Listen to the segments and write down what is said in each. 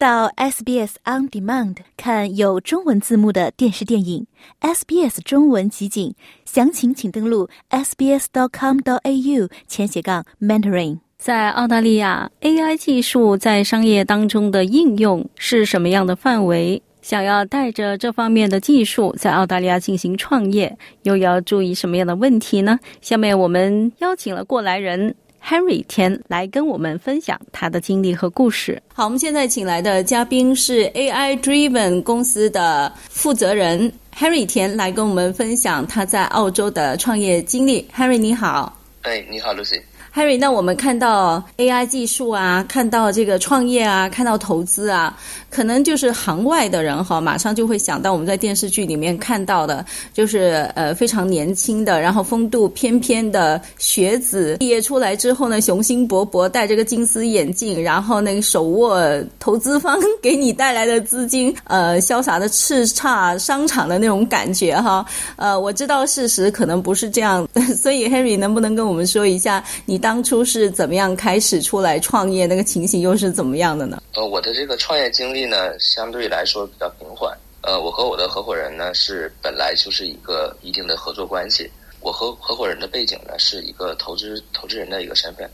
到 SBS On Demand 看有中文字幕的电视电影，SBS 中文集锦，详情请登录 sbs.com.au 前斜杠 mentoring。在澳大利亚，AI 技术在商业当中的应用是什么样的范围？想要带着这方面的技术在澳大利亚进行创业，又要注意什么样的问题呢？下面我们邀请了过来人 Henry 田来跟我们分享他的经历和故事。好，我们现在请来的嘉宾是 AI Driven 公司的负责人 Henry 田，来跟我们分享他在澳洲的创业经历。Henry 你好，哎，你好，Lucy。Harry，那我们看到 AI 技术啊，看到这个创业啊，看到投资啊，可能就是行外的人哈，马上就会想到我们在电视剧里面看到的，就是呃非常年轻的，然后风度翩翩的学子，毕业出来之后呢，雄心勃勃，戴着个金丝眼镜，然后那个手握投资方给你带来的资金，呃，潇洒的叱咤商场的那种感觉哈。呃，我知道事实可能不是这样，所以 Harry 能不能跟我我们说一下你？当初是怎么样开始出来创业？那个情形又是怎么样的呢？呃，我的这个创业经历呢，相对来说比较平缓。呃，我和我的合伙人呢是本来就是一个一定的合作关系。我和合伙人的背景呢是一个投资投资人的一个身份。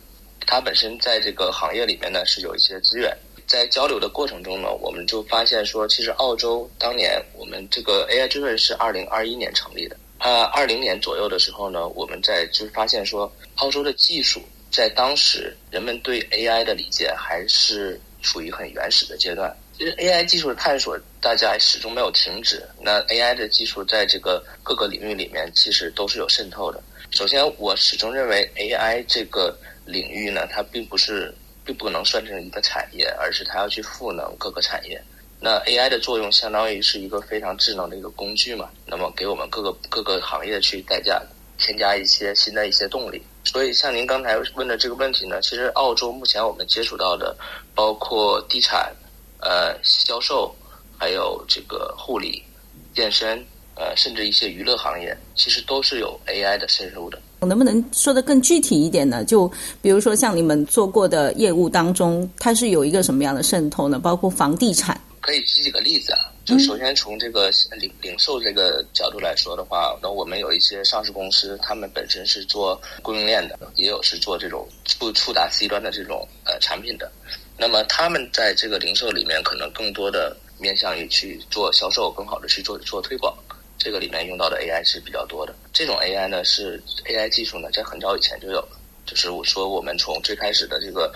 他本身在这个行业里面呢是有一些资源。在交流的过程中呢，我们就发现说，其实澳洲当年我们这个 AI 之盾是二零二一年成立的。呃，二零年左右的时候呢，我们在就发现说，澳洲的技术在当时人们对 AI 的理解还是处于很原始的阶段。其实 AI 技术的探索，大家始终没有停止。那 AI 的技术在这个各个领域里面，其实都是有渗透的。首先，我始终认为 AI 这个领域呢，它并不是并不能算成一个产业，而是它要去赋能各个产业。那 AI 的作用相当于是一个非常智能的一个工具嘛，那么给我们各个各个行业去代价添加一些新的一些动力。所以像您刚才问的这个问题呢，其实澳洲目前我们接触到的，包括地产、呃销售，还有这个护理、健身，呃甚至一些娱乐行业，其实都是有 AI 的渗入的。能不能说的更具体一点呢？就比如说像你们做过的业务当中，它是有一个什么样的渗透呢？包括房地产。可以举几个例子啊，就首先从这个零零售这个角度来说的话，那我们有一些上市公司，他们本身是做供应链的，也有是做这种触触达 C 端的这种呃产品的。那么他们在这个零售里面，可能更多的面向于去做销售，更好的去做做推广。这个里面用到的 AI 是比较多的。这种 AI 呢，是 AI 技术呢，在很早以前就有了。就是我说我们从最开始的这个。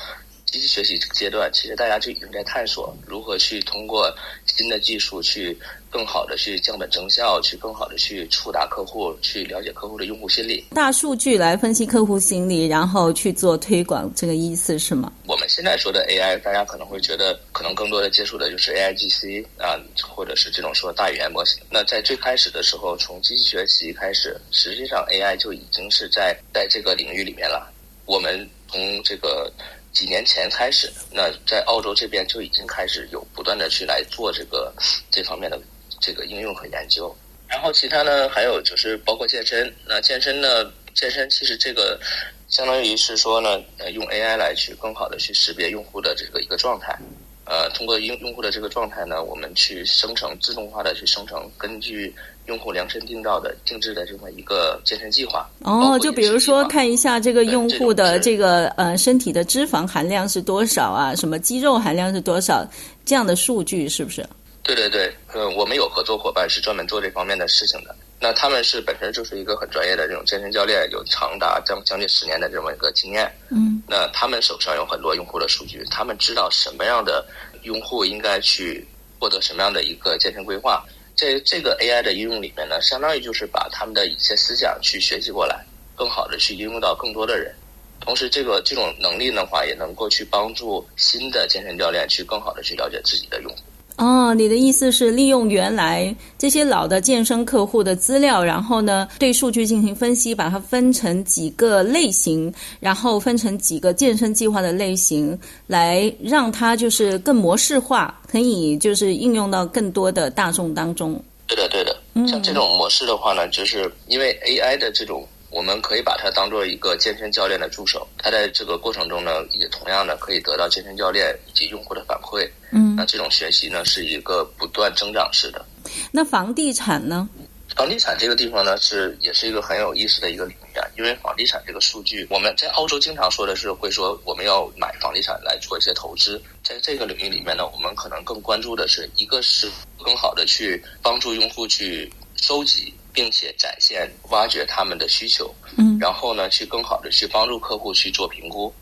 机器学习这个阶段，其实大家就已经在探索如何去通过新的技术去更好的去降本增效，去更好的去触达客户，去了解客户的用户心理。大数据来分析客户心理，然后去做推广，这个意思是吗？我们现在说的 AI，大家可能会觉得可能更多的接触的就是 AIGC 啊，或者是这种说大语言模型。那在最开始的时候，从机器学习开始，实际上 AI 就已经是在在这个领域里面了。我们从这个。几年前开始，那在澳洲这边就已经开始有不断的去来做这个这方面的这个应用和研究。然后其他呢，还有就是包括健身。那健身呢，健身其实这个相当于是说呢，呃，用 AI 来去更好的去识别用户的这个一个状态。呃，通过用用户的这个状态呢，我们去生成自动化的去生成，根据用户量身定造的定制的这么一个健身计划。哦，就比如说看一下这个用户的这个呃身体的脂肪含量是多少啊，什么肌肉含量是多少，这样的数据是不是？对对对，呃，我们有合作伙伴是专门做这方面的事情的。那他们是本身就是一个很专业的这种健身教练，有长达将将近十年的这么一个经验。嗯，那他们手上有很多用户的数据，他们知道什么样的用户应该去获得什么样的一个健身规划。这这个 AI 的应用里面呢，相当于就是把他们的一些思想去学习过来，更好的去应用到更多的人。同时，这个这种能力的话，也能够去帮助新的健身教练去更好的去了解自己的用户。哦，你的意思是利用原来这些老的健身客户的资料，然后呢对数据进行分析，把它分成几个类型，然后分成几个健身计划的类型，来让它就是更模式化，可以就是应用到更多的大众当中。对的，对的。像这种模式的话呢，就是因为 AI 的这种我们可以把它当做一个健身教练的助手。他在这个过程中呢，也同样的可以得到健身教练以及用户的反馈。嗯，那这种学习呢，是一个不断增长式的。那房地产呢？房地产这个地方呢，是也是一个很有意思的一个领域啊。因为房地产这个数据，我们在澳洲经常说的是会说我们要买房地产来做一些投资。在这个领域里面呢，我们可能更关注的是一个是更好的去帮助用户去收集，并且展现、挖掘他们的需求。嗯，然后呢，去更好的去帮助客户去做评估，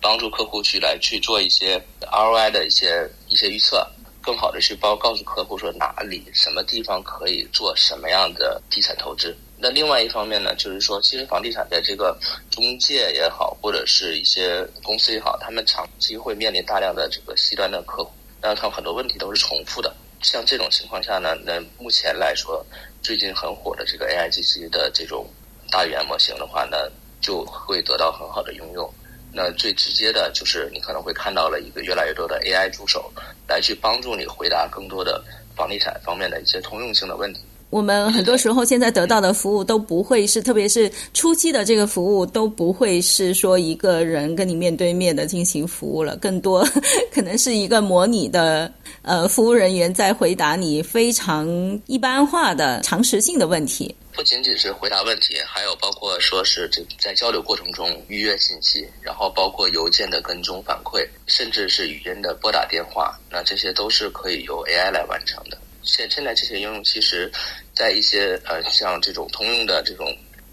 帮助客户去来去做一些 ROI 的一些一些预测。更好的去包告诉客户说哪里什么地方可以做什么样的地产投资。那另外一方面呢，就是说，其实房地产在这个中介也好，或者是一些公司也好，他们长期会面临大量的这个 C 端的客户，那他们很多问题都是重复的。像这种情况下呢，那目前来说，最近很火的这个 AIGC 的这种大语言模型的话呢，就会得到很好的应用。那最直接的就是你可能会看到了一个越来越多的 AI 助手来去帮助你回答更多的房地产方面的一些通用性的问题。我们很多时候现在得到的服务都不会是，特别是初期的这个服务都不会是说一个人跟你面对面的进行服务了，更多 可能是一个模拟的呃服务人员在回答你非常一般化的常识性的问题。不仅仅是回答问题，还有包括说是这在交流过程中预约信息，然后包括邮件的跟踪反馈，甚至是语音的拨打电话，那这些都是可以由 AI 来完成的。现现在这些应用，其实，在一些呃像这种通用的这种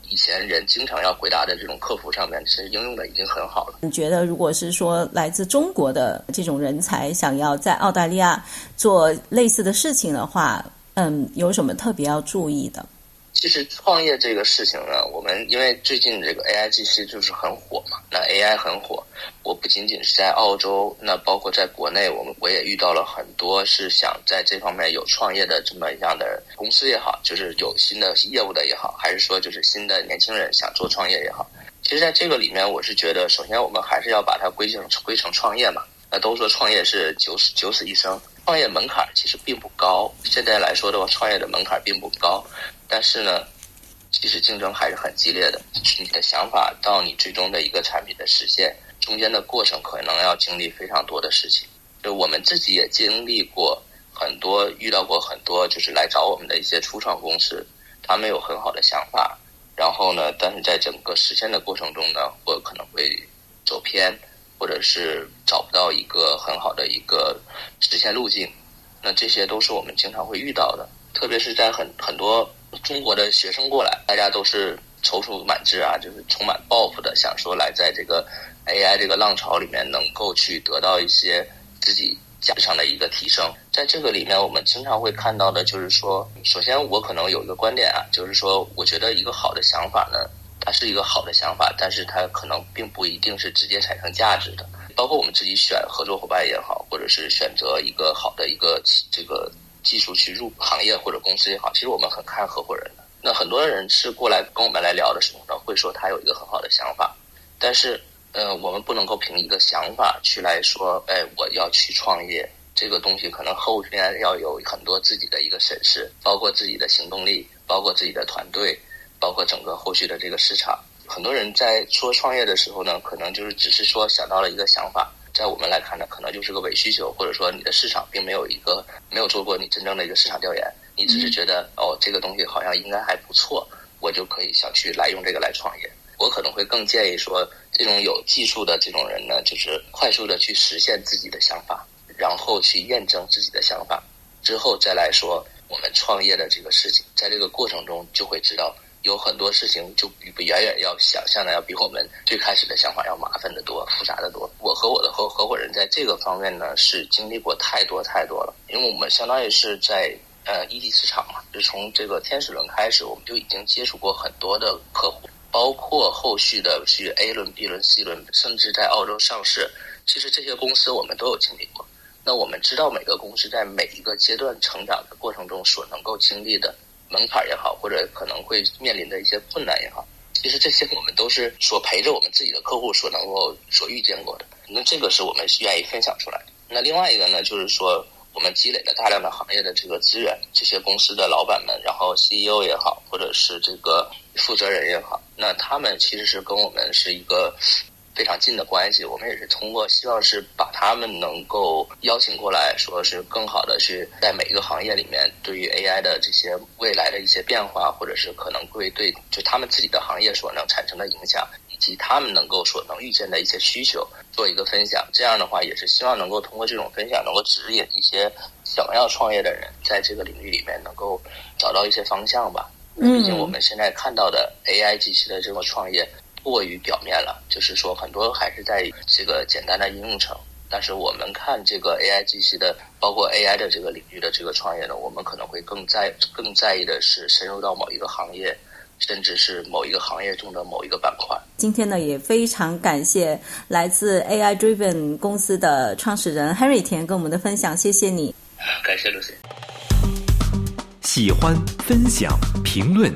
以前人经常要回答的这种客服上面，其实应用的已经很好了。你觉得，如果是说来自中国的这种人才想要在澳大利亚做类似的事情的话，嗯，有什么特别要注意的？其实创业这个事情呢，我们因为最近这个 A I G C 就是很火嘛，那 A I 很火，我不仅仅是在澳洲，那包括在国内，我们我也遇到了很多是想在这方面有创业的这么样的公司也好，就是有新的业务的也好，还是说就是新的年轻人想做创业也好，其实在这个里面，我是觉得，首先我们还是要把它归成归成创业嘛。那都说创业是九死九死一生，创业门槛其实并不高。现在来说的话，创业的门槛并不高。但是呢，其实竞争还是很激烈的。你的想法到你最终的一个产品的实现，中间的过程可能要经历非常多的事情。就我们自己也经历过很多，遇到过很多，就是来找我们的一些初创公司，他们有很好的想法，然后呢，但是在整个实现的过程中呢，我可能会走偏，或者是找不到一个很好的一个实现路径。那这些都是我们经常会遇到的，特别是在很很多。中国的学生过来，大家都是踌躇满志啊，就是充满抱负的，想说来在这个 AI 这个浪潮里面能够去得到一些自己价值上的一个提升。在这个里面，我们经常会看到的就是说，首先我可能有一个观点啊，就是说，我觉得一个好的想法呢，它是一个好的想法，但是它可能并不一定是直接产生价值的。包括我们自己选合作伙伴也好，或者是选择一个好的一个这个。技术去入行业或者公司也好，其实我们很看合伙人的。那很多人是过来跟我们来聊的时候呢，会说他有一个很好的想法，但是，呃，我们不能够凭一个想法去来说，哎，我要去创业。这个东西可能后边要有很多自己的一个审视，包括自己的行动力，包括自己的团队，包括整个后续的这个市场。很多人在说创业的时候呢，可能就是只是说想到了一个想法。在我们来看呢，可能就是个伪需求，或者说你的市场并没有一个没有做过你真正的一个市场调研，你只是觉得哦这个东西好像应该还不错，我就可以想去来用这个来创业。我可能会更建议说，这种有技术的这种人呢，就是快速的去实现自己的想法，然后去验证自己的想法，之后再来说我们创业的这个事情，在这个过程中就会知道。有很多事情就比远远要想象的要比我们最开始的想法要麻烦的多、复杂的多。我和我的合合伙人在这个方面呢是经历过太多太多了，因为我们相当于是在呃一级市场嘛，就从这个天使轮开始，我们就已经接触过很多的客户，包括后续的去 A 轮、B 轮、C 轮，甚至在澳洲上市，其实这些公司我们都有经历过。那我们知道每个公司在每一个阶段成长的过程中所能够经历的。门槛也好，或者可能会面临的一些困难也好，其实这些我们都是所陪着我们自己的客户所能够所遇见过的。那这个是我们愿意分享出来的。那另外一个呢，就是说我们积累了大量的行业的这个资源，这些公司的老板们，然后 CEO 也好，或者是这个负责人也好，那。那他们其实是跟我们是一个。非常近的关系，我们也是通过希望是把他们能够邀请过来，说是更好的去在每一个行业里面，对于 AI 的这些未来的一些变化，或者是可能会对就他们自己的行业所能产生的影响，以及他们能够所能预见的一些需求，做一个分享。这样的话，也是希望能够通过这种分享，能够指引一些想要创业的人，在这个领域里面能够找到一些方向吧。嗯，毕竟我们现在看到的 AI 机器的这种创业。过于表面了，就是说很多还是在这个简单的应用层。但是我们看这个 AI 机器的，包括 AI 的这个领域的这个创业呢，我们可能会更在更在意的是深入到某一个行业，甚至是某一个行业中的某一个板块。今天呢，也非常感谢来自 AI Driven 公司的创始人 Henry 田跟我们的分享，谢谢你。感谢 Lucy。喜欢、分享、评论。